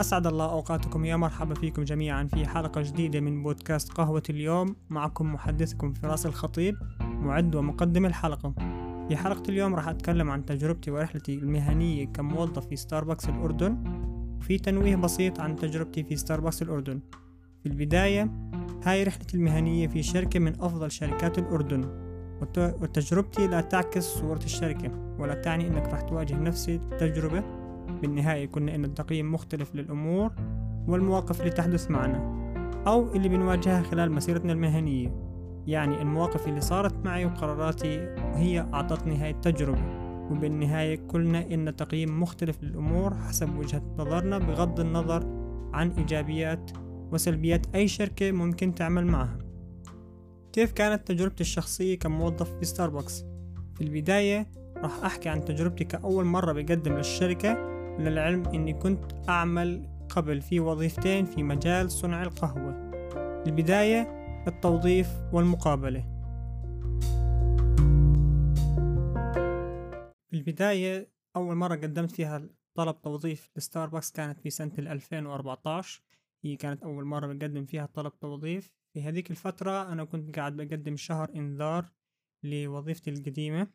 أسعد الله أوقاتكم. يا مرحبا فيكم جميعا في حلقة جديدة من بودكاست قهوة اليوم. معكم محدثكم فراس الخطيب معد ومقدم الحلقة. في حلقة اليوم راح أتكلم عن تجربتي ورحلتي المهنية كموظف في ستاربكس الأردن وفي تنويه بسيط عن تجربتي في ستاربكس الأردن. في البداية هاي رحلتي المهنية في شركة من أفضل شركات الأردن وتجربتي لا تعكس صورة الشركة ولا تعني أنك راح تواجه نفس التجربة. بالنهاية يكون أن التقييم مختلف للأمور والمواقف اللي تحدث معنا أو اللي بنواجهها خلال مسيرتنا المهنية. يعني المواقف اللي صارت معي وقراراتي هي أعطتني هاي التجربة. وبالنهاية قلنا إن التقييم مختلف للأمور حسب وجهة نظرنا بغض النظر عن إيجابيات وسلبيات أي شركة ممكن تعمل معها. كيف كانت تجربتي الشخصية كموظف في ستاربكس؟ في البداية راح أحكي عن تجربتي كأول مرة بقدم للشركة للعلم أني كنت أعمل قبل في وظيفتين في مجال صنع القهوة. البداية التوظيف والمقابلة. في البداية أول مرة قدمت فيها طلب توظيف لستاربكس كانت في سنة 2014 هي كانت أول مرة بقدم فيها طلب توظيف. في هذيك الفترة أنا كنت قاعد بقدم شهر إنذار لوظيفتي القديمة.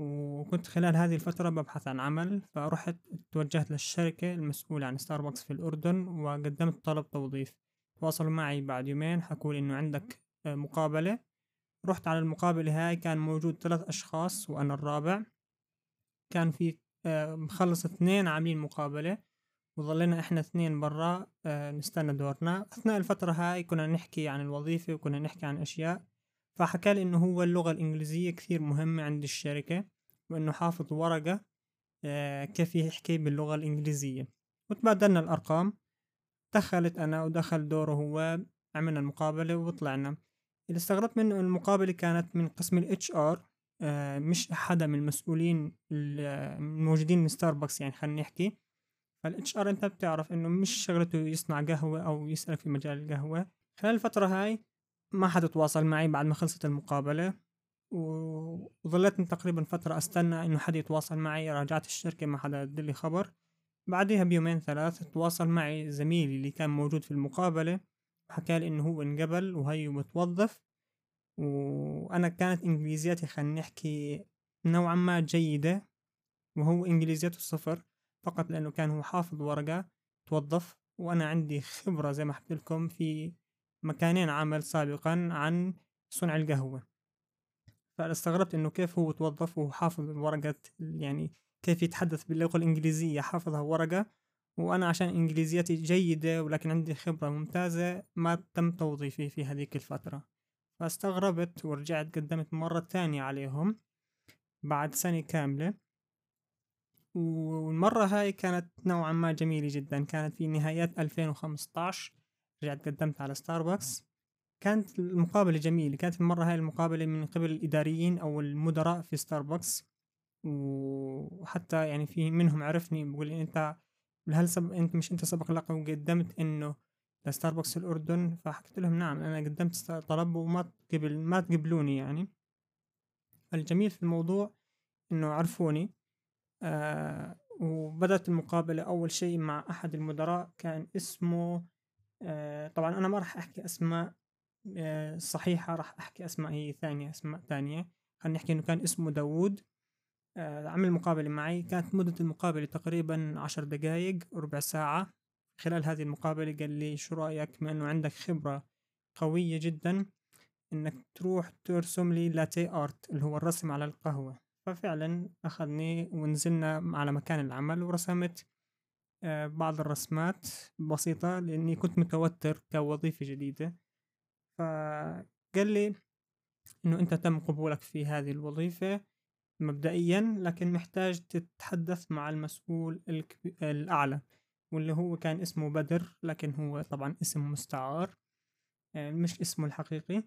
وكنت خلال هذه الفترة ببحث عن عمل فرحت توجهت للشركة المسؤولة عن ستاربكس في الأردن وقدمت طلب توظيف. تواصلوا معي بعد يومين حكوا إنه عندك آه، مقابلة. رحت على المقابلة هاي كان موجود ثلاث أشخاص وأنا الرابع. كان في آه، مخلص اثنين عاملين مقابلة. وظلينا إحنا اثنين برا آه، نستنى دورنا. أثناء الفترة هاي كنا نحكي عن الوظيفة وكنا نحكي عن أشياء. فحكى لي إنه هو اللغة الإنجليزية كثير مهمة عند الشركة وإنه حافظ ورقة آه، كيف يحكي باللغة الإنجليزية. وتبادلنا الأرقام. دخلت أنا ودخل دوره هو عملنا المقابلة وطلعنا. اللي استغربت منه المقابلة كانت من قسم ال HR آه، مش حدا من المسؤولين الموجودين من ستاربكس يعني خلينا نحكي. فال HR أنت بتعرف إنه مش شغلته يصنع قهوة أو يسألك في مجال القهوة. خلال الفترة هاي ما حدا تواصل معي بعد ما خلصت المقابلة وظلتني تقريبا فترة أستنى إنه حدا يتواصل معي. راجعت الشركة ما حدا لي خبر. بعدها بيومين ثلاث تواصل معي زميلي اللي كان موجود في المقابلة وحكى لي إنه هو انقبل وهي متوظف وأنا كانت انجليزياتي خلينا نحكي نوعا ما جيدة وهو إنجليزيته صفر فقط لأنه كان هو حافظ ورقة توظف. وأنا عندي خبرة زي ما حكيت لكم في مكانين عمل سابقا عن صنع القهوة. فاستغربت إنه كيف هو توظف وهو حافظ ورقة يعني كيف يتحدث باللغة الإنجليزية. حافظها ورقة وأنا عشان إنجليزيتي جيدة ولكن عندي خبرة ممتازة ما تم توظيفي في هذيك الفترة. فاستغربت ورجعت قدمت مرة تانية عليهم بعد سنة كاملة. والمرة هاي كانت نوعا ما جميلة جدا. كانت في نهايات 2015 رجعت قدمت على ستاربكس كانت المقابلة جميلة كانت المرة هاي المقابلة من قبل الإداريين أو المدراء في ستاربكس وحتى يعني في منهم عرفني بقول لي أنت هل سب... أنت مش أنت سبق لك وقدمت إنه لستاربكس الأردن؟ فحكيت لهم نعم أنا قدمت طلب وما تقبل ما تقبلوني يعني. الجميل في الموضوع إنه عرفوني. آه وبدأت المقابلة أول شيء مع أحد المدراء كان اسمه طبعا أنا ما راح أحكي أسماء آه صحيحة راح أحكي أسماء هي ثانية أسماء ثانية. خلينا نحكي إنه كان اسمه داوود. آه عمل مقابلة معي كانت مدة المقابلة تقريبا عشر دقايق ربع ساعة. خلال هذه المقابلة قال لي شو رأيك؟ بما إنه عندك خبرة قوية جدا إنك تروح ترسم لي لاتي آرت اللي هو الرسم على القهوة. ففعلا أخذني ونزلنا على مكان العمل ورسمت آه، بعض الرسمات بسيطة لأني كنت متوتر كوظيفة جديدة. فقال لي إنه أنت تم قبولك في هذه الوظيفة مبدئيا لكن محتاج تتحدث مع المسؤول الأعلى واللي هو كان اسمه بدر لكن هو طبعا اسم مستعار آه، مش اسمه الحقيقي.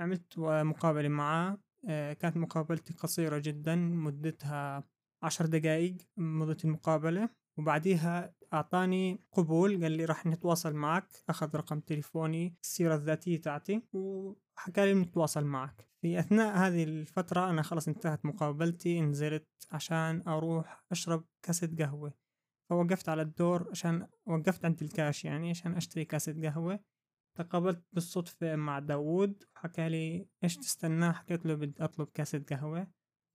عملت مقابلة معه آه، كانت مقابلتي قصيرة جدا مدتها عشر دقائق مدة المقابلة. وبعديها أعطاني قبول قال لي راح نتواصل معك أخذ رقم تليفوني السيرة الذاتية تاعتي وحكى لي نتواصل معك. في أثناء هذه الفترة أنا خلص انتهت مقابلتي نزلت عشان أروح أشرب كاسة قهوة. فوقفت على الدور عشان وقفت عند الكاش يعني عشان أشتري كاسة قهوة. تقابلت بالصدفة مع داوود وحكى لي إيش تستناه؟ حكيت له بدي أطلب كاسة قهوة.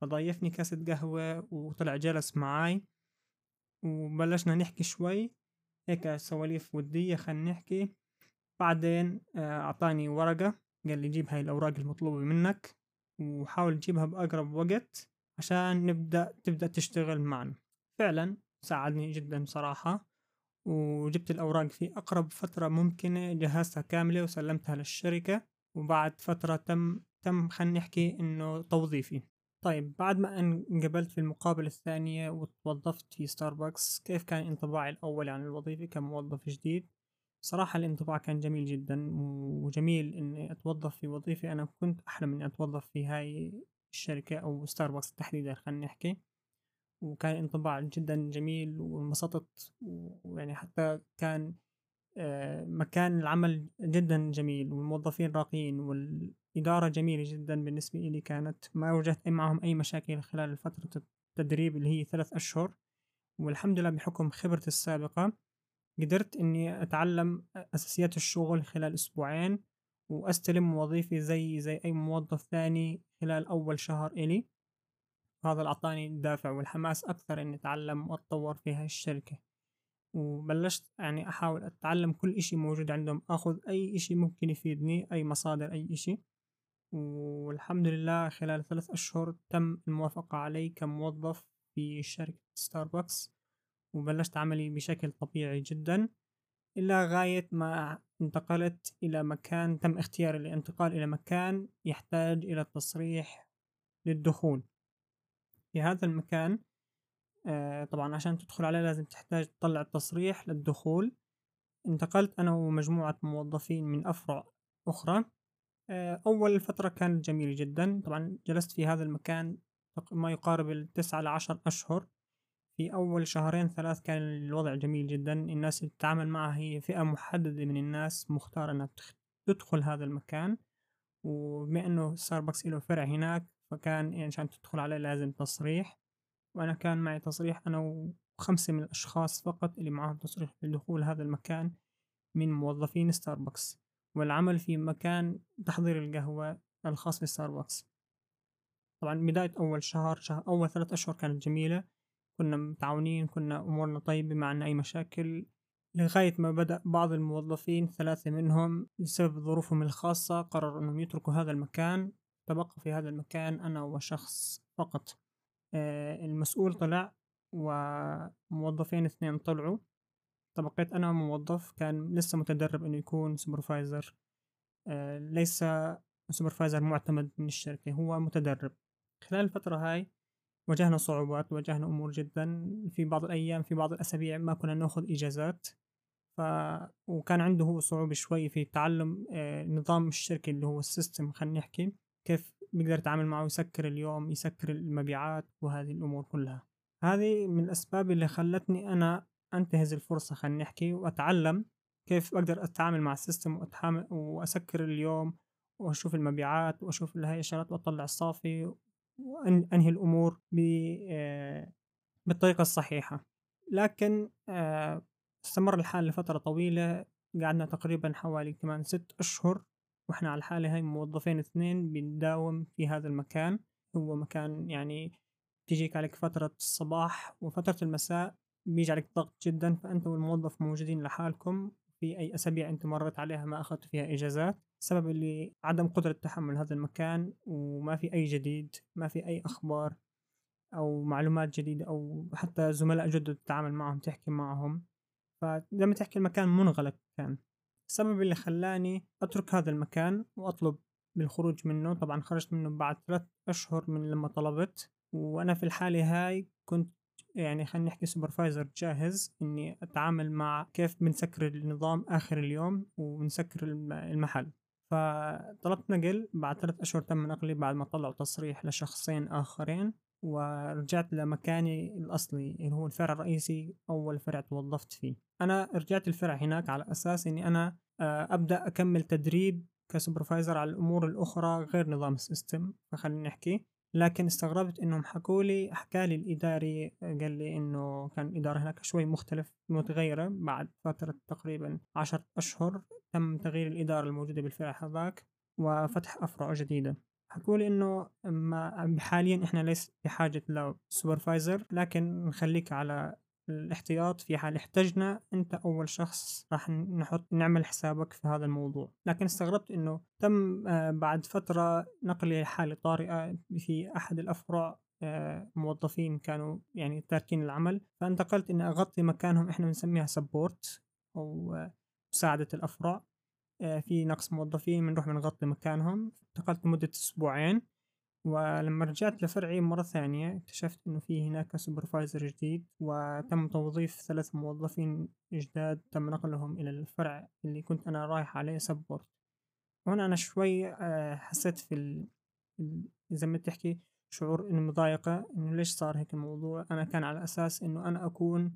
فضيفني كاسة قهوة وطلع جلس معاي. وبلشنا نحكي شوي. هيك سواليف ودية خلينا نحكي. بعدين آه، أعطاني ورقة. قال لي جيب هاي الأوراق المطلوبة منك وحاول تجيبها بأقرب وقت عشان نبدأ تبدأ تشتغل معنا. فعلا ساعدني جدا صراحة وجبت الأوراق في أقرب فترة ممكنة جهزتها كاملة وسلمتها للشركة. وبعد فترة تم تم خلينا نحكي إنه توظيفي. طيب بعد ما انقبلت في المقابلة الثانية وتوظفت في ستاربكس كيف كان انطباعي الأول عن الوظيفة كموظف جديد؟ صراحة الانطباع كان جميل جدا وجميل إني أتوظف في وظيفة أنا كنت أحلم إني أتوظف في هاي الشركة أو ستاربكس تحديدا خلينا نحكي وكان انطباع جدا جميل وانبسطت ويعني حتى كان آه، مكان العمل جدا جميل والموظفين راقيين والإدارة جميلة جدا بالنسبة لي كانت ما واجهت معهم أي مشاكل خلال فترة التدريب اللي هي ثلاث أشهر. والحمد لله بحكم خبرتي السابقة قدرت إني أتعلم أساسيات الشغل خلال أسبوعين وأستلم وظيفة زي زي أي موظف ثاني خلال أول شهر إلي. هذا اللي أعطاني الدافع والحماس أكثر إني أتعلم وأتطور في هاي الشركة. وبلشت يعني أحاول أتعلم كل إشي موجود عندهم أخذ أي إشي ممكن يفيدني أي مصادر أي إشي. والحمد لله خلال ثلاث أشهر تم الموافقة علي كموظف في شركة ستاربكس وبلشت عملي بشكل طبيعي جدا إلى غاية ما انتقلت إلى مكان تم اختياري للانتقال إلى مكان يحتاج إلى تصريح للدخول. في هذا المكان آه طبعا عشان تدخل عليه لازم تحتاج تطلع التصريح للدخول. انتقلت أنا ومجموعة موظفين من أفرع أخرى. أول فترة كانت جميلة جدا. طبعا جلست في هذا المكان ما يقارب التسعة لعشر أشهر. في أول شهرين ثلاث كان الوضع جميل جدا. الناس اللي تتعامل معها هي فئة محددة من الناس مختارة أنها تدخل هذا المكان. وبما أنه ستاربكس له فرع هناك فكان يعني عشان تدخل عليه لازم تصريح. وأنا كان معي تصريح أنا وخمسة من الأشخاص فقط اللي معهم تصريح لدخول هذا المكان من موظفين ستاربكس والعمل في مكان تحضير القهوة الخاص بستاربكس. طبعا بداية أول شهر, شهر أول ثلاث أشهر كانت جميلة. كنا متعاونين كنا أمورنا طيبة ما عنا أي مشاكل. لغاية ما بدأ بعض الموظفين ثلاثة منهم بسبب ظروفهم الخاصة قرروا أنهم يتركوا هذا المكان. تبقى في هذا المكان أنا وشخص فقط. آه، المسؤول طلع وموظفين اثنين طلعوا. تبقيت أنا موظف كان لسه متدرب إنه يكون سوبرفايزر آه، ليس supervisor معتمد من الشركة هو متدرب. خلال الفترة هاي واجهنا صعوبات واجهنا أمور جدا. في بعض الأيام في بعض الأسابيع ما كنا نأخذ إجازات. ف... وكان عنده هو صعوبة شوي في تعلم آه، نظام الشركة اللي هو ال system خلينا نحكي. كيف بيقدر يتعامل معه يسكر اليوم يسكر المبيعات وهذه الأمور كلها. هذه من الأسباب اللي خلتني أنا أنتهز الفرصة خلينا نحكي وأتعلم كيف أقدر أتعامل مع السيستم وأتحامل وأسكر اليوم وأشوف المبيعات وأشوف هاي الشغلات وأطلع الصافي وأنهي الأمور آه، بالطريقة الصحيحة. لكن آه، استمر الحال لفترة طويلة قعدنا تقريبا حوالي كمان ست أشهر وإحنا على الحالة هاي موظفين اثنين بنداوم في هذا المكان. هو مكان يعني تجيك عليك فترة الصباح وفترة المساء بيجي عليك ضغط جدا فأنت والموظف موجودين لحالكم. في أي أسابيع أنت مرت عليها ما أخذت فيها إجازات. سبب اللي عدم قدرة تحمل هذا المكان وما في أي جديد ما في أي أخبار أو معلومات جديدة أو حتى زملاء جدد تتعامل معهم تحكي معهم. فلما تحكي المكان منغلق كان. السبب اللي خلاني أترك هذا المكان وأطلب بالخروج منه. طبعا خرجت منه بعد ثلاث أشهر من لما طلبت وأنا في الحالة هاي كنت يعني خلينا نحكي supervisor جاهز إني أتعامل مع كيف بنسكر النظام آخر اليوم ونسكر المحل. فطلبت نقل بعد ثلاث أشهر تم نقلي بعد ما طلعوا تصريح لشخصين آخرين ورجعت لمكاني الأصلي اللي هو الفرع الرئيسي أول فرع توظفت فيه. أنا رجعت الفرع هناك على أساس إني أنا آه، أبدأ أكمل تدريب ك supervisor على الأمور الأخرى غير نظام ال system. فخلينا نحكي لكن استغربت إنهم حكوا لي حكى لي الإداري قال لي إنه كان الإدارة هناك شوي مختلف متغيرة بعد فترة تقريبا عشرة أشهر تم تغيير الإدارة الموجودة بالفرع هذاك وفتح أفرع جديدة. حكوا لي إنه ما حاليا إحنا ليس بحاجة ل supervisor لكن نخليك على الاحتياط في حال احتجنا؟ أنت أول شخص راح نحط نعمل حسابك في هذا الموضوع. لكن استغربت إنه تم آه، بعد فترة نقلي لحالة طارئة في أحد الافرع آه، موظفين كانوا يعني تاركين العمل. فانتقلت إني أغطي مكانهم إحنا بنسميها support أو آه، مساعدة الافرع في نقص موظفين بنروح بنغطي مكانهم. انتقلت لمدة أسبوعين. ولما رجعت لفرعي مرة ثانية اكتشفت إنه في هناك supervisor جديد وتم توظيف ثلاث موظفين جداد تم نقلهم إلى الفرع اللي كنت أنا رايح عليه support هنا أنا شوي آه، حسيت في ال... زي ما تحكي شعور إنه مضايقة إنه ليش صار هيك الموضوع؟ أنا كان على أساس إنه أنا أكون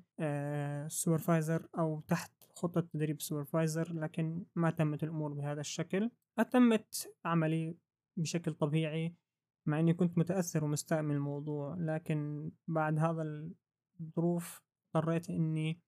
supervisor آه، أو تحت خطة تدريب supervisor لكن ما تمت الأمور بهذا الشكل. أتمت عملي بشكل طبيعي مع إني كنت متأثر ومستاء من الموضوع لكن بعد هذا الظروف اضطريت إني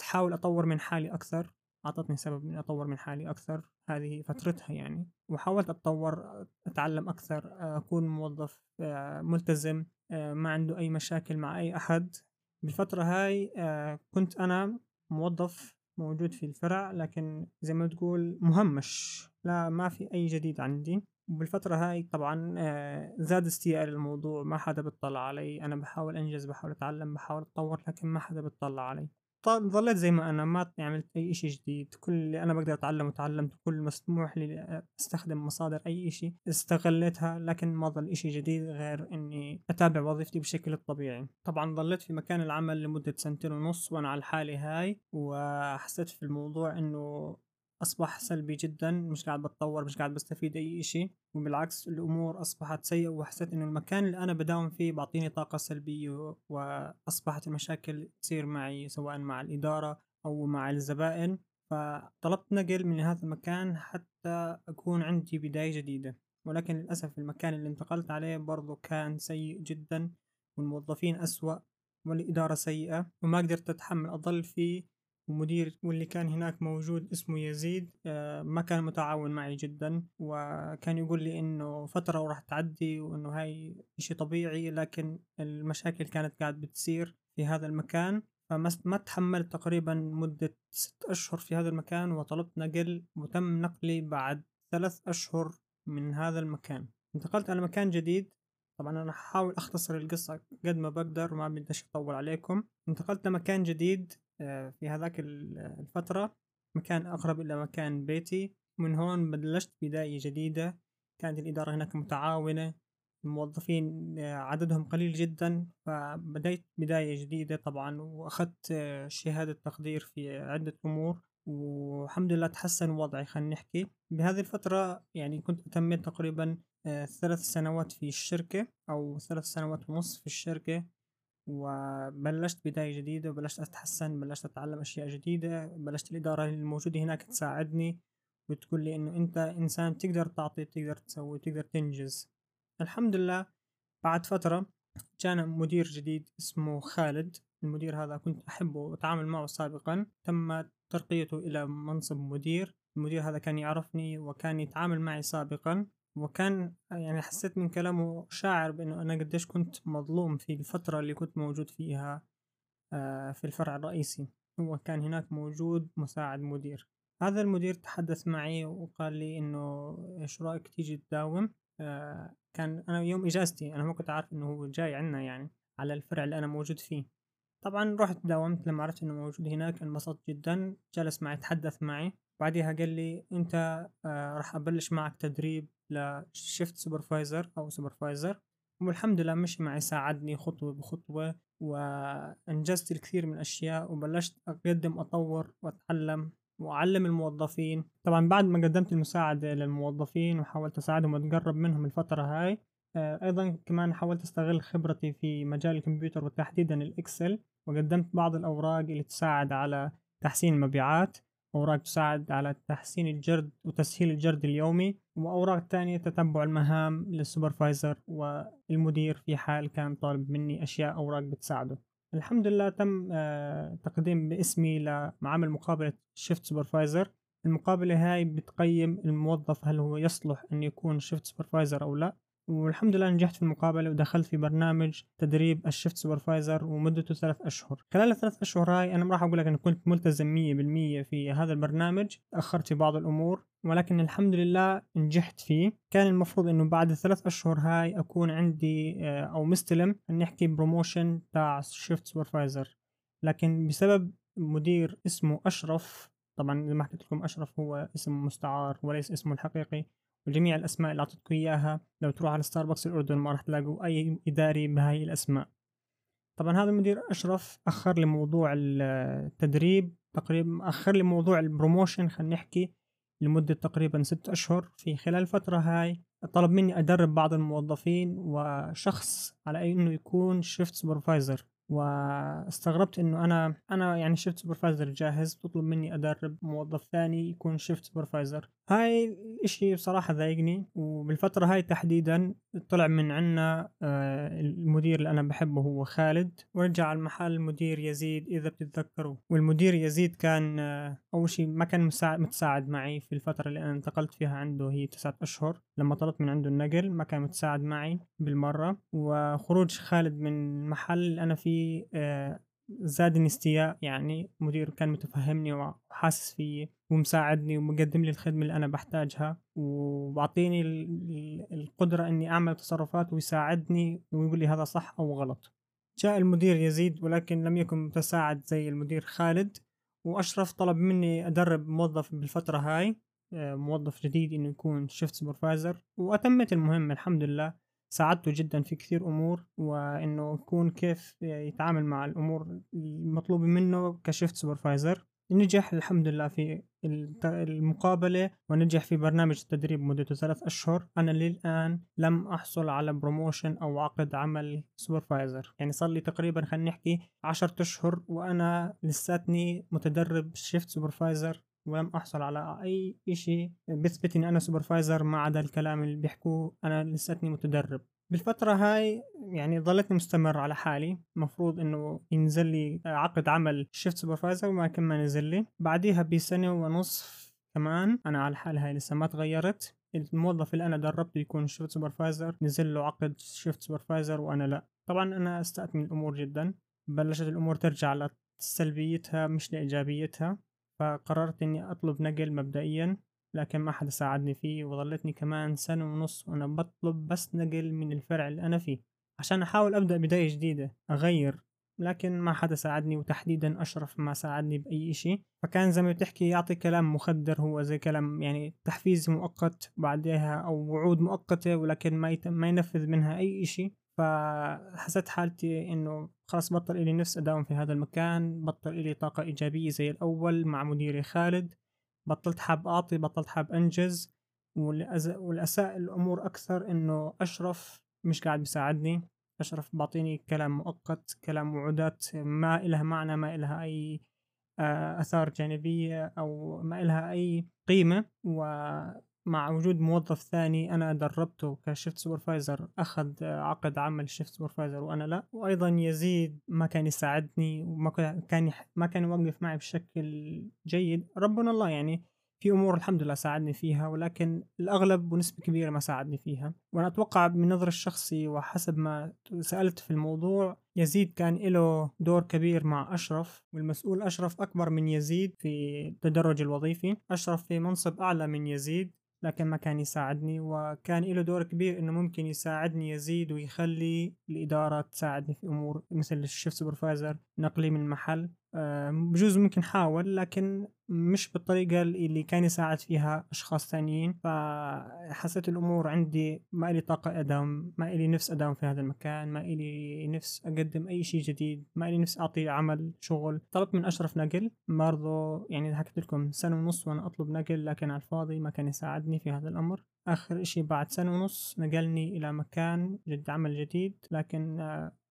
احاول أطور من حالي أكثر. أعطتني سبب إني أطور من حالي أكثر. هذه فترتها يعني. وحاولت أتطور أتعلم أكثر أكون موظف آه، ملتزم آه، ما عنده أي مشاكل مع أي أحد. بالفترة هاي آه، كنت أنا موظف موجود في الفرع لكن زي ما تقول مهمش. لا ما في أي جديد عندي. وبالفترة هاي طبعا آه، زاد استيائي للموضوع ما حدا بيطلع علي. أنا بحاول أنجز بحاول أتعلم بحاول أتطور لكن ما حدا بيطلع علي. ظليت زي ما أنا ما عملت أي إشي جديد. كل اللي أنا بقدر أتعلمه تعلمت كل مسموح لي أستخدم مصادر أي إشي استغلتها لكن ما ظل إشي جديد غير إني أتابع وظيفتي بشكل الطبيعي. طبعا ظليت في مكان العمل لمدة سنتين ونص وأنا على حالي هاي وحسيت في الموضوع إنه أصبح سلبي جدا مش قاعد بتطور مش قاعد بستفيد أي إشي. وبالعكس الأمور أصبحت سيئة وحسيت إنه المكان اللي أنا بداوم فيه بعطيني طاقة سلبية وأصبحت المشاكل تصير معي سواء مع الإدارة أو مع الزبائن. فطلبت نقل من هذا المكان حتى أكون عندي بداية جديدة. ولكن للأسف المكان اللي انتقلت عليه برضو كان سيء جدا والموظفين أسوأ والإدارة سيئة وما قدرت أتحمل أضل فيه ومدير واللي كان هناك موجود اسمه يزيد آه، ما كان متعاون معي جدا وكان يقول لي إنه فترة وراح تعدي وإنه هاي إشي طبيعي لكن المشاكل كانت قاعد بتصير في هذا المكان. فما تحملت تقريبا مدة ست أشهر في هذا المكان وطلبت نقل وتم نقلي بعد ثلاث أشهر من هذا المكان. انتقلت على مكان جديد. طبعا أنا حاول أختصر القصة قد ما بقدر وما بديش أطول عليكم. انتقلت لمكان جديد. في هذاك الفترة مكان أقرب إلى مكان بيتي. من هون بلشت بداية جديدة. كانت الإدارة هناك متعاونة. الموظفين آه، عددهم قليل جدا. فبدأت بداية جديدة طبعا وأخذت آه، شهادة تقدير في عدة أمور. والحمد لله تحسن وضعي خلينا نحكي. بهذه الفترة يعني كنت أتميت تقريبا ثلاث سنوات في الشركة أو ثلاث سنوات ونص في الشركة. وبلشت بداية جديدة وبلشت أتحسن بلشت أتعلم أشياء جديدة بلشت الإدارة الموجودة هناك تساعدني وتقول لي إنه أنت إنسان تقدر تعطي تقدر تسوي تقدر تنجز. الحمد لله بعد فترة جانا مدير جديد اسمه خالد. المدير هذا كنت أحبه وأتعامل معه سابقا. تم ترقيته إلى منصب مدير. المدير هذا كان يعرفني وكان يتعامل معي سابقا. وكان يعني حسيت من كلامه شاعر بأنه أنا قديش كنت مظلوم في الفترة اللي كنت موجود فيها آه، في الفرع الرئيسي هو كان هناك موجود مساعد مدير. هذا المدير تحدث معي وقال لي إنه إيش رأيك تيجي تداوم؟ آه، كان أنا يوم إجازتي أنا ما كنت عارف إنه هو جاي عنا يعني على الفرع اللي أنا موجود فيه. طبعا رحت داومت لما عرفت إنه موجود هناك انبسطت جدا جلس معي تحدث معي بعدها قال لي أنت آه راح أبلش معك تدريب ل shift supervisor أو supervisor والحمد لله مشي معي ساعدني خطوة بخطوة وأنجزت الكثير من الأشياء وبلشت أقدم أطور وأتعلم وأعلم الموظفين. طبعا بعد ما قدمت المساعدة للموظفين وحاولت أساعدهم وأتقرب منهم الفترة هاي آه أيضا كمان حاولت أستغل خبرتي في مجال الكمبيوتر وتحديدا ال Excel وقدمت بعض الأوراق اللي تساعد على تحسين المبيعات. أوراق تساعد على تحسين الجرد وتسهيل الجرد اليومي وأوراق تانية تتبع المهام لل supervisor والمدير في حال كان طالب مني أشياء أوراق بتساعده. الحمد لله تم آه، تقديم باسمي لعمل مقابلة shift supervisor. المقابلة هاي بتقيم الموظف هل هو يصلح أن يكون shift supervisor أو لا. والحمد لله نجحت في المقابلة ودخلت في برنامج تدريب ال shift supervisor ومدته ثلاث أشهر. خلال الثلاث أشهر هاي أنا ما راح أقول لك أنا كنت ملتزم مية بالمية في هذا البرنامج تأخرت في بعض الأمور ولكن الحمد لله نجحت فيه. كان المفروض إنه بعد الثلاث أشهر هاي أكون عندي آه، أو مستلم نحكي promotion تاع shift supervisor. لكن بسبب مدير اسمه أشرف طبعا زي ما حكيت لكم أشرف هو اسم مستعار وليس اسمه الحقيقي وجميع الأسماء اللي أعطيتكم إياها. لو تروح على ستاربكس الأردن ما راح تلاقوا أي إداري بهاي الأسماء. طبعا هذا المدير أشرف أخر لي موضوع التدريب تقريبا أخر لي موضوع ال promotion خلينا نحكي لمدة تقريبا ست أشهر في خلال الفترة هاي. طلب مني أدرب بعض الموظفين وشخص على أنه يكون shift supervisor واستغربت إنه أنا أنا يعني shift supervisor جاهز تطلب مني أدرب موظف ثاني يكون shift supervisor هاي الاشي بصراحة ضايقني وبالفترة هاي تحديدا طلع من عنا آه، المدير اللي أنا بحبه هو خالد ورجع على المحل المدير يزيد إذا بتتذكروا. والمدير يزيد كان آه، أول شيء ما كان متساعد معي في الفترة اللي أنا انتقلت فيها عنده هي تسعة أشهر. لما طلبت من عنده النقل ما كان متساعد معي بالمرة. وخروج خالد من المحل أنا فيه آه، زادني استياء يعني مدير كان متفهمني وحاسس فيي ومساعدني ومقدم لي الخدمة اللي أنا بحتاجها وبعطيني القدرة إني أعمل تصرفات ويساعدني ويقول لي هذا صح أو غلط. جاء المدير يزيد ولكن لم يكن متساعد زي المدير خالد وأشرف طلب مني أدرب موظف بالفترة هاي آه، موظف جديد إنه يكون shift supervisor وأتمت المهمة الحمد لله. ساعدته جدا في كثير أمور وإنه يكون كيف يتعامل مع الأمور المطلوبة منه ك shift supervisor. نجح الحمد لله في المقابلة ونجح في برنامج التدريب مدته ثلاث أشهر. أنا للآن لم أحصل على promotion أو عقد عمل supervisor. يعني صار لي تقريبا خلينا نحكي عشرة أشهر وأنا لساتني متدرب shift supervisor ولم أحصل على أي شيء بيثبت إني أنا supervisor ما عدا الكلام اللي بيحكوه. أنا لساتني متدرب. بالفترة هاي يعني ظلتني مستمر على حالي. المفروض إنه ينزل لي عقد عمل shift supervisor وما كان ما نزل لي. بعديها بسنة ونصف كمان أنا على حالي هاي لسه ما تغيرت. الموظف اللي أنا دربته يكون shift supervisor نزل له عقد shift supervisor وأنا لا. طبعا أنا استأت من الأمور جدا. بلشت الأمور ترجع لسلبيتها مش لإيجابيتها. فقررت إني أطلب نقل مبدئيا لكن ما حدا ساعدني فيه وظلتني كمان سنة ونص وأنا بطلب بس نقل من الفرع اللي أنا فيه عشان أحاول أبدأ بداية جديدة أغير لكن ما حدا ساعدني وتحديدا أشرف ما ساعدني بأي شيء فكان زي ما بتحكي يعطي كلام مخدر هو زي كلام يعني تحفيز مؤقت بعدها أو وعود مؤقتة ولكن ما ما ينفذ منها أي شيء فحسيت حالتي إنه خلاص بطل إلي نفس أداوم في هذا المكان بطل إلي طاقة إيجابية زي الأول مع مديري خالد. بطلت حاب أعطي بطلت حاب أنجز. والأساء الأمور أكثر إنه أشرف مش قاعد بيساعدني. أشرف بعطيني كلام مؤقت كلام وعودات ما إلها معنى ما إلها أي آه، آثار جانبية أو ما إلها أي قيمة. و مع وجود موظف ثاني أنا دربته ك shift supervisor أخذ عقد عمل shift supervisor وأنا لا. وأيضا يزيد ما كان يساعدني وما كان ما كان يوقف معي بشكل جيد. ربنا الله يعني في أمور الحمد لله ساعدني فيها ولكن الأغلب ونسبة كبيرة ما ساعدني فيها. وأنا أتوقع من نظري الشخصي وحسب ما سألت في الموضوع يزيد كان له دور كبير مع أشرف والمسؤول أشرف أكبر من يزيد في التدرج الوظيفي. أشرف في منصب أعلى من يزيد لكن ما كان يساعدني وكان له دور كبير إنه ممكن يساعدني يزيد ويخلي الإدارة تساعدني في أمور مثل الشيف سوبرفايزر نقلي من المحل بجوز ممكن حاول لكن مش بالطريقة اللي كان يساعد فيها أشخاص ثانيين. فحسيت الأمور عندي ما إلي طاقة أداوم ما إلي نفس أداوم في هذا المكان ما إلي نفس أقدم أي شيء جديد ما إلي نفس أعطي عمل شغل. طلبت من أشرف نقل برضو يعني حكيت لكم سنة ونص وأنا أطلب نقل لكن على الفاضي ما كان يساعدني في هذا الأمر. آخر إشي بعد سنة ونص نقلني إلى مكان جد عمل جديد لكن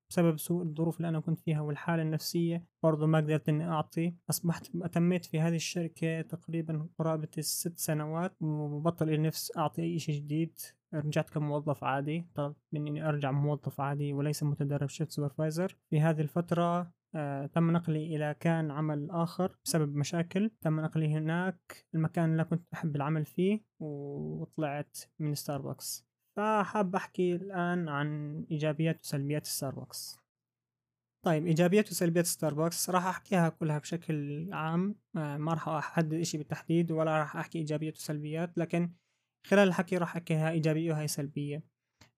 بسبب سوء الظروف اللي أنا كنت فيها والحالة النفسية برضو ما قدرت إني أعطي. أصبحت أتميت في هذه الشركة تقريبا قرابة الست سنوات وبطل النفس أعطي أي شيء جديد. رجعت كموظف عادي طلبت مني إني أرجع موظف عادي وليس متدرب shift supervisor. في هذه الفترة آه، تم نقلي إلى مكان عمل آخر بسبب مشاكل. تم نقلي هناك المكان اللي كنت أحب العمل فيه وطلعت من ستاربكس فحاب أحكي الآن عن إيجابيات وسلبيات ستاربكس طيب إيجابيات وسلبيات ستاربكس راح أحكيها كلها بشكل عام آه، ما راح أحدد إشي بالتحديد ولا راح أحكي إيجابيات وسلبيات لكن خلال الحكي راح أحكيها إيجابية وهي سلبية.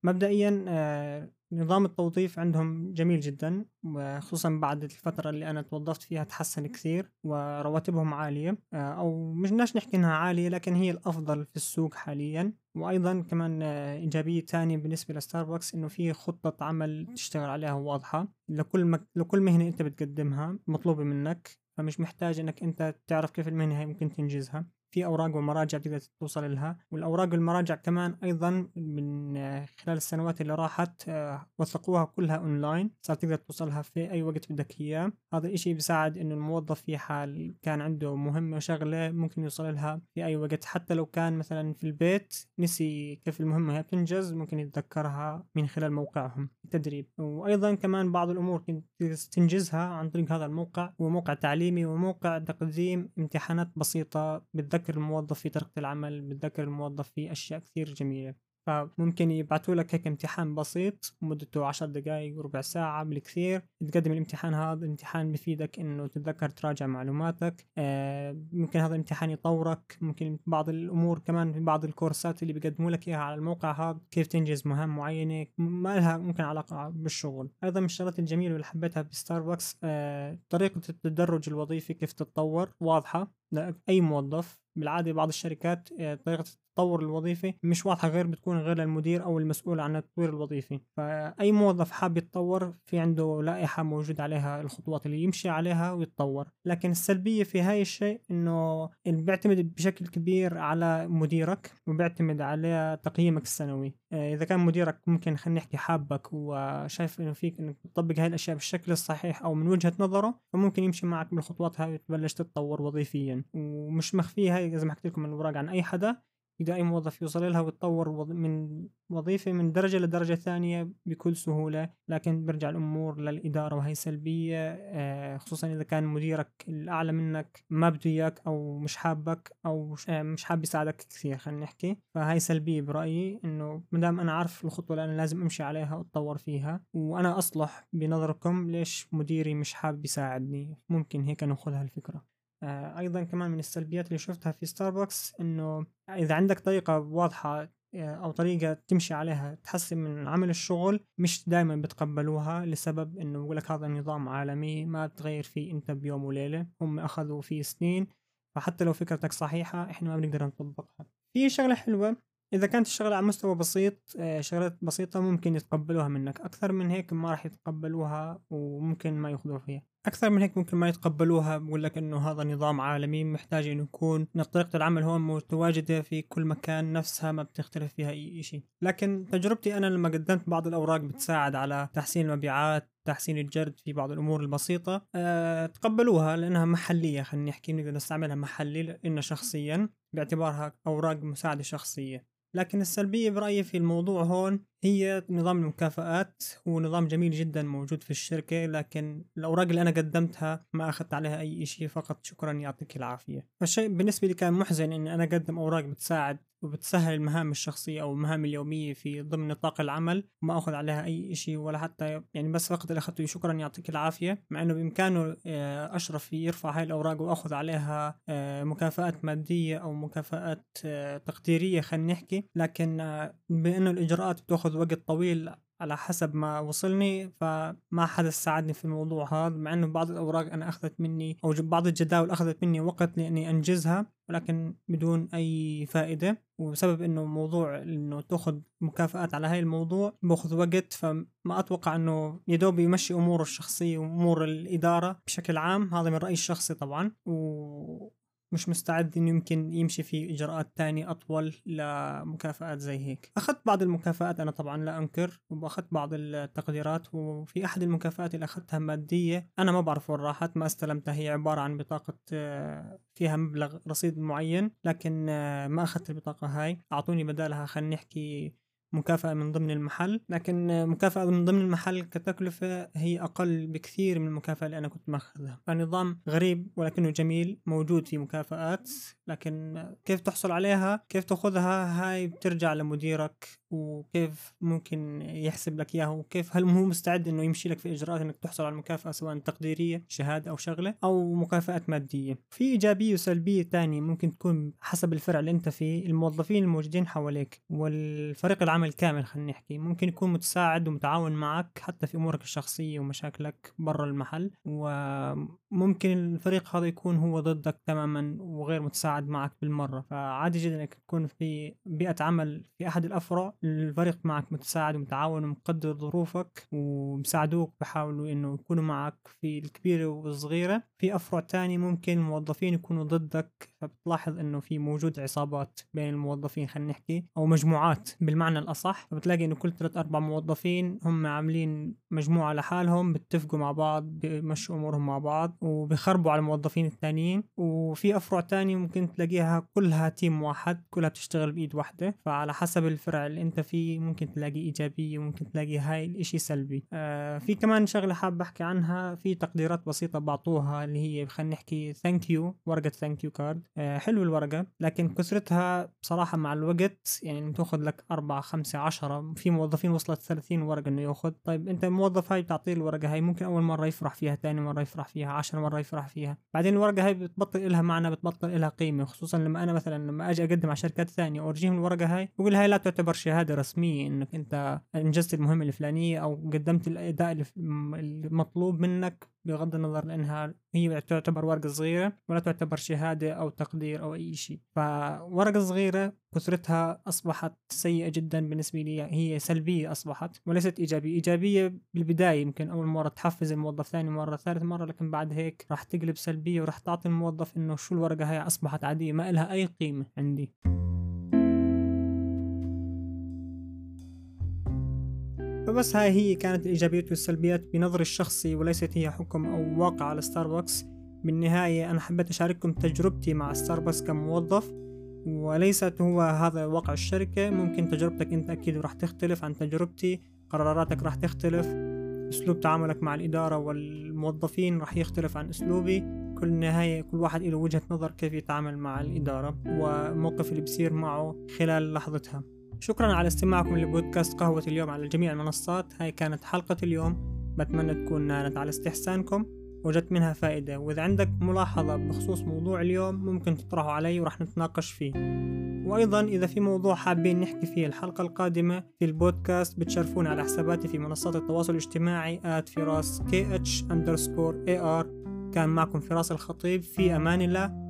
مبدئيا آه، نظام التوظيف عندهم جميل جدا وخصوصا بعد الفترة اللي أنا توظفت فيها تحسن كثير ورواتبهم عالية. آه، أو مش بدناش نحكي إنها عالية لكن هي الأفضل في السوق حاليا. وأيضا كمان آه، إيجابية تانية بالنسبة لستاربكس إنه في خطة عمل تشتغل عليها واضحة. لكل مك... لكل مهنة أنت بتقدمها مطلوبة منك فمش محتاج إنك أنت تعرف كيف المهنة هي ممكن تنجزها. في أوراق ومراجع تقدر توصل لها والأوراق والمراجع كمان أيضا من آه، خلال السنوات اللي راحت آه، وثقوها كلها أونلاين. صار تقدر توصلها في أي وقت بدك إياه. هذا الاشي بيساعد إنه الموظف في حال كان عنده مهمة وشغلة ممكن يوصل لها في أي وقت. حتى لو كان مثلا في البيت نسي كيف المهمة هي بتنجز ممكن يتذكرها من خلال موقعهم التدريب وأيضا كمان بعض الأمور تنجزها عن طريق هذا الموقع. هو موقع تعليمي وموقع تقديم امتحانات بسيطة بتذكر بتذكر الموظف في طريقة العمل بتذكر الموظف في أشياء كثير جميلة. فممكن يبعثوا لك هيك امتحان بسيط مدته عشر دقائق ربع ساعة بالكثير. تقدم الامتحان هذا الامتحان بفيدك إنه تتذكر تراجع معلوماتك. آه ممكن هذا الامتحان يطورك. ممكن بعض الأمور كمان في بعض الكورسات اللي بيقدموا لك إياها على الموقع هذا كيف تنجز مهام معينة ما لها ممكن علاقة بالشغل. أيضا من الشغلات الجميلة اللي حبيتها بستاربكس آه طريقة التدرج الوظيفي كيف تتطور واضحة. لأي موظف بالعادة بعض الشركات آه، طريقة التطور الوظيفي مش واضحة غير بتكون غير للمدير أو المسؤول عن التطوير الوظيفي. فأي موظف حاب يتطور في عنده لائحة موجود عليها الخطوات اللي يمشي عليها ويتطور. لكن السلبية في هاي الشيء إنه بيعتمد بشكل كبير على مديرك وبيعتمد على تقييمك السنوي. آه، إذا كان مديرك ممكن خلينا نحكي حابك وشايف إنه فيك إنك تطبق هاي الأشياء بالشكل الصحيح أو من وجهة نظره فممكن يمشي معك بالخطوات هاي وتبلش تتطور وظيفيا. ومش مخفية هاي زي ما حكيت لكم الأوراق عن أي حدا يقدر أي موظف يوصل لها ويتطور من وظيفة من درجة لدرجة ثانية بكل سهولة لكن برجع الأمور للإدارة وهي سلبية آه، خصوصا إذا كان مديرك الأعلى منك ما بده إياك أو مش حابك أو مش حاب يساعدك كثير خلينا نحكي. فهي سلبية برأيي إنه مدام أنا عارف الخطوة اللي أنا لازم أمشي عليها وأتطور فيها وأنا أصلح بنظركم ليش مديري مش حابب يساعدني ممكن هيك ناخذها الفكرة آه، أيضا كمان من السلبيات اللي شفتها في ستاربكس إنه إذا عندك طريقة واضحة آه، أو طريقة تمشي عليها تحسن من عمل الشغل مش دائما بتقبلوها لسبب إنه بقول لك هذا نظام عالمي ما بتغير فيه أنت بيوم وليلة هم أخذوا فيه سنين. فحتى لو فكرتك صحيحة إحنا ما بنقدر نطبقها. في شغلة حلوة إذا كانت الشغلة على مستوى بسيط آه، شغلات بسيطة ممكن يتقبلوها منك. أكثر من هيك ما راح يتقبلوها وممكن ما يأخذوها فيها. أكثر من هيك ممكن ما يتقبلوها بقول لك إنه هذا نظام عالمي محتاج إنه يكون طريقة العمل هون متواجدة في كل مكان نفسها ما بتختلف فيها أي شيء لكن تجربتي أنا لما قدمت بعض الأوراق بتساعد على تحسين المبيعات تحسين الجرد في بعض الأمور البسيطة أه تقبلوها لأنها محلية خلينا نحكي نقدر نستعملها محلي لنا شخصيا باعتبارها أوراق مساعدة شخصية. لكن السلبية برأيي في الموضوع هون هي نظام المكافآت هو نظام جميل جدا موجود في الشركة لكن الأوراق اللي أنا قدمتها ما أخذت عليها أي شيء فقط شكرا يعطيك العافية. فالشيء بالنسبة لي كان محزن إني أنا أقدم أوراق بتساعد وبتسهل المهام الشخصية أو المهام اليومية في ضمن نطاق العمل وما أخذ عليها أي شيء ولا حتى يعني بس فقط اللي أخذته شكرا يعطيك العافية. مع أنه بإمكانه آه، أشرف يرفع هاي الأوراق وأخذ عليها آه، مكافآت مادية أو مكافآت آه، تقديرية خلينا نحكي. لكن بأنه الإجراءات بتأخذ وقت طويل على حسب ما وصلني فما حدا ساعدني في الموضوع هذا مع إنه بعض الأوراق أنا أخذت مني أو بعض الجداول أخذت مني وقت لإني أنجزها ولكن بدون أي فائدة. وبسبب إنه موضوع إنه تأخذ مكافآت على هاي الموضوع باخذ وقت فما أتوقع إنه يدوب يمشي اموره الشخصية وأمور الإدارة بشكل عام. هذا من رأيي الشخصي طبعا. و مش مستعد إنه يمكن يمشي في إجراءات تانية أطول لمكافآت زي هيك. أخذت بعض المكافآت أنا طبعا لا أنكر وأخذت بعض التقديرات وفي أحد المكافآت اللي أخذتها مادية أنا ما بعرف وين راحت ما استلمتها هي عبارة عن بطاقة فيها مبلغ رصيد معين لكن ما أخذت البطاقة هاي. أعطوني بدالها خلينا نحكي مكافأة من ضمن المحل لكن مكافأة من ضمن المحل كتكلفة هي أقل بكثير من المكافأة اللي أنا كنت مأخذها. فنظام غريب ولكنه جميل موجود في مكافآت لكن كيف تحصل عليها؟ كيف تأخذها؟ هاي بترجع لمديرك وكيف ممكن يحسب لك إياها وكيف هل هو مستعد إنه يمشي لك في إجراءات إنك تحصل على المكافأة سواء تقديرية شهادة أو شغلة أو مكافاه مادية. في إيجابية وسلبية تانية ممكن تكون حسب الفرع اللي أنت فيه الموظفين الموجودين حواليك والفريق العمل كامل خلينا نحكي. ممكن يكون متساعد ومتعاون معك حتى في أمورك الشخصية ومشاكلك برا المحل وممكن الفريق هذا يكون هو ضدك تماما وغير متساعد معك بالمرة. فعادي جدا إنك تكون في بيئة عمل في أحد الأفرع الفريق معك متساعد ومتعاون ومقدر ظروفك ومساعدوك بحاولوا إنه يكونوا معك في الكبيرة والصغيرة. في افرع تاني ممكن الموظفين يكونوا ضدك فبتلاحظ إنه في موجود عصابات بين الموظفين خلينا نحكي أو مجموعات بالمعنى الأصح. فبتلاقي إنه كل ثلاث أربع موظفين هم عاملين مجموعة لحالهم بيتفقوا مع بعض بيمشوا أمورهم مع بعض وبيخربوا على الموظفين الثانيين وفي افرع تاني ممكن تلاقيها كلها team واحد كلها بتشتغل بإيد واحدة. فعلى حسب الفرع اللي انت فيه ممكن تلاقي إيجابية وممكن تلاقي هاي الإشي سلبي. آه في كمان شغلة حاب أحكي عنها في تقديرات بسيطة بعطوها اللي هي خلينا نحكي thank you ورقة thank you card حلو الورقة لكن كثرتها بصراحة مع الوقت يعني تأخذ لك أربعة خمسة عشرة في موظفين وصلت 30 ورقة إنه يأخذ. طيب أنت الموظف هاي بتعطيه الورقة هاي ممكن أول مرة يفرح فيها ثاني مرة يفرح فيها عشر مرة يفرح فيها. بعدين الورقة هاي بتبطل لها معنى بتبطل لها قيمة خصوصا لما أنا مثلا لما أجي أقدم على شركات ثانية وارجيهم الورقة هاي بقول هاي لا تعتبر شهادة. رسمية إنك أنت إنجزت المهمة الفلانية أو قدمت الأداء المطلوب منك بغض النظر لأنها هي تعتبر ورقة صغيرة ولا تعتبر شهادة أو تقدير أو أي شيء. فورقة صغيرة كثرتها أصبحت سيئة جدا بالنسبة لي هي سلبية أصبحت وليست إيجابية. إيجابية بالبداية يمكن أول مرة تحفز الموظف ثاني مرة ثالث مرة لكن بعد هيك راح تقلب سلبية وراح تعطي الموظف إنه شو الورقة هي أصبحت عادية ما لها أي قيمة عندي. فبس هاي هي كانت الإيجابيات والسلبيات بنظري الشخصي وليست هي حكم أو واقع على ستاربكس بالنهاية أنا حبيت أشارككم تجربتي مع ستاربكس كموظف وليست هو هذا واقع الشركة. ممكن تجربتك أنت أكيد راح تختلف عن تجربتي قراراتك راح تختلف أسلوب تعاملك مع الإدارة والموظفين راح يختلف عن أسلوبي. كل النهاية كل واحد له وجهة نظر كيف يتعامل مع الإدارة وموقف اللي بصير معه خلال لحظتها. شكرا على استماعكم لبودكاست قهوة اليوم على جميع المنصات. هاي كانت حلقة اليوم. بتمنى تكون نالت على استحسانكم. وجدت منها فائدة. وإذا عندك ملاحظة بخصوص موضوع اليوم ممكن تطرحه علي ورح نتناقش فيه. وأيضا إذا في موضوع حابين نحكي فيه الحلقة القادمة في البودكاست بتشرفونا على حساباتي في منصات التواصل الاجتماعي آت فراس اتش underscore ar كان معكم فراس الخطيب. في أمان الله.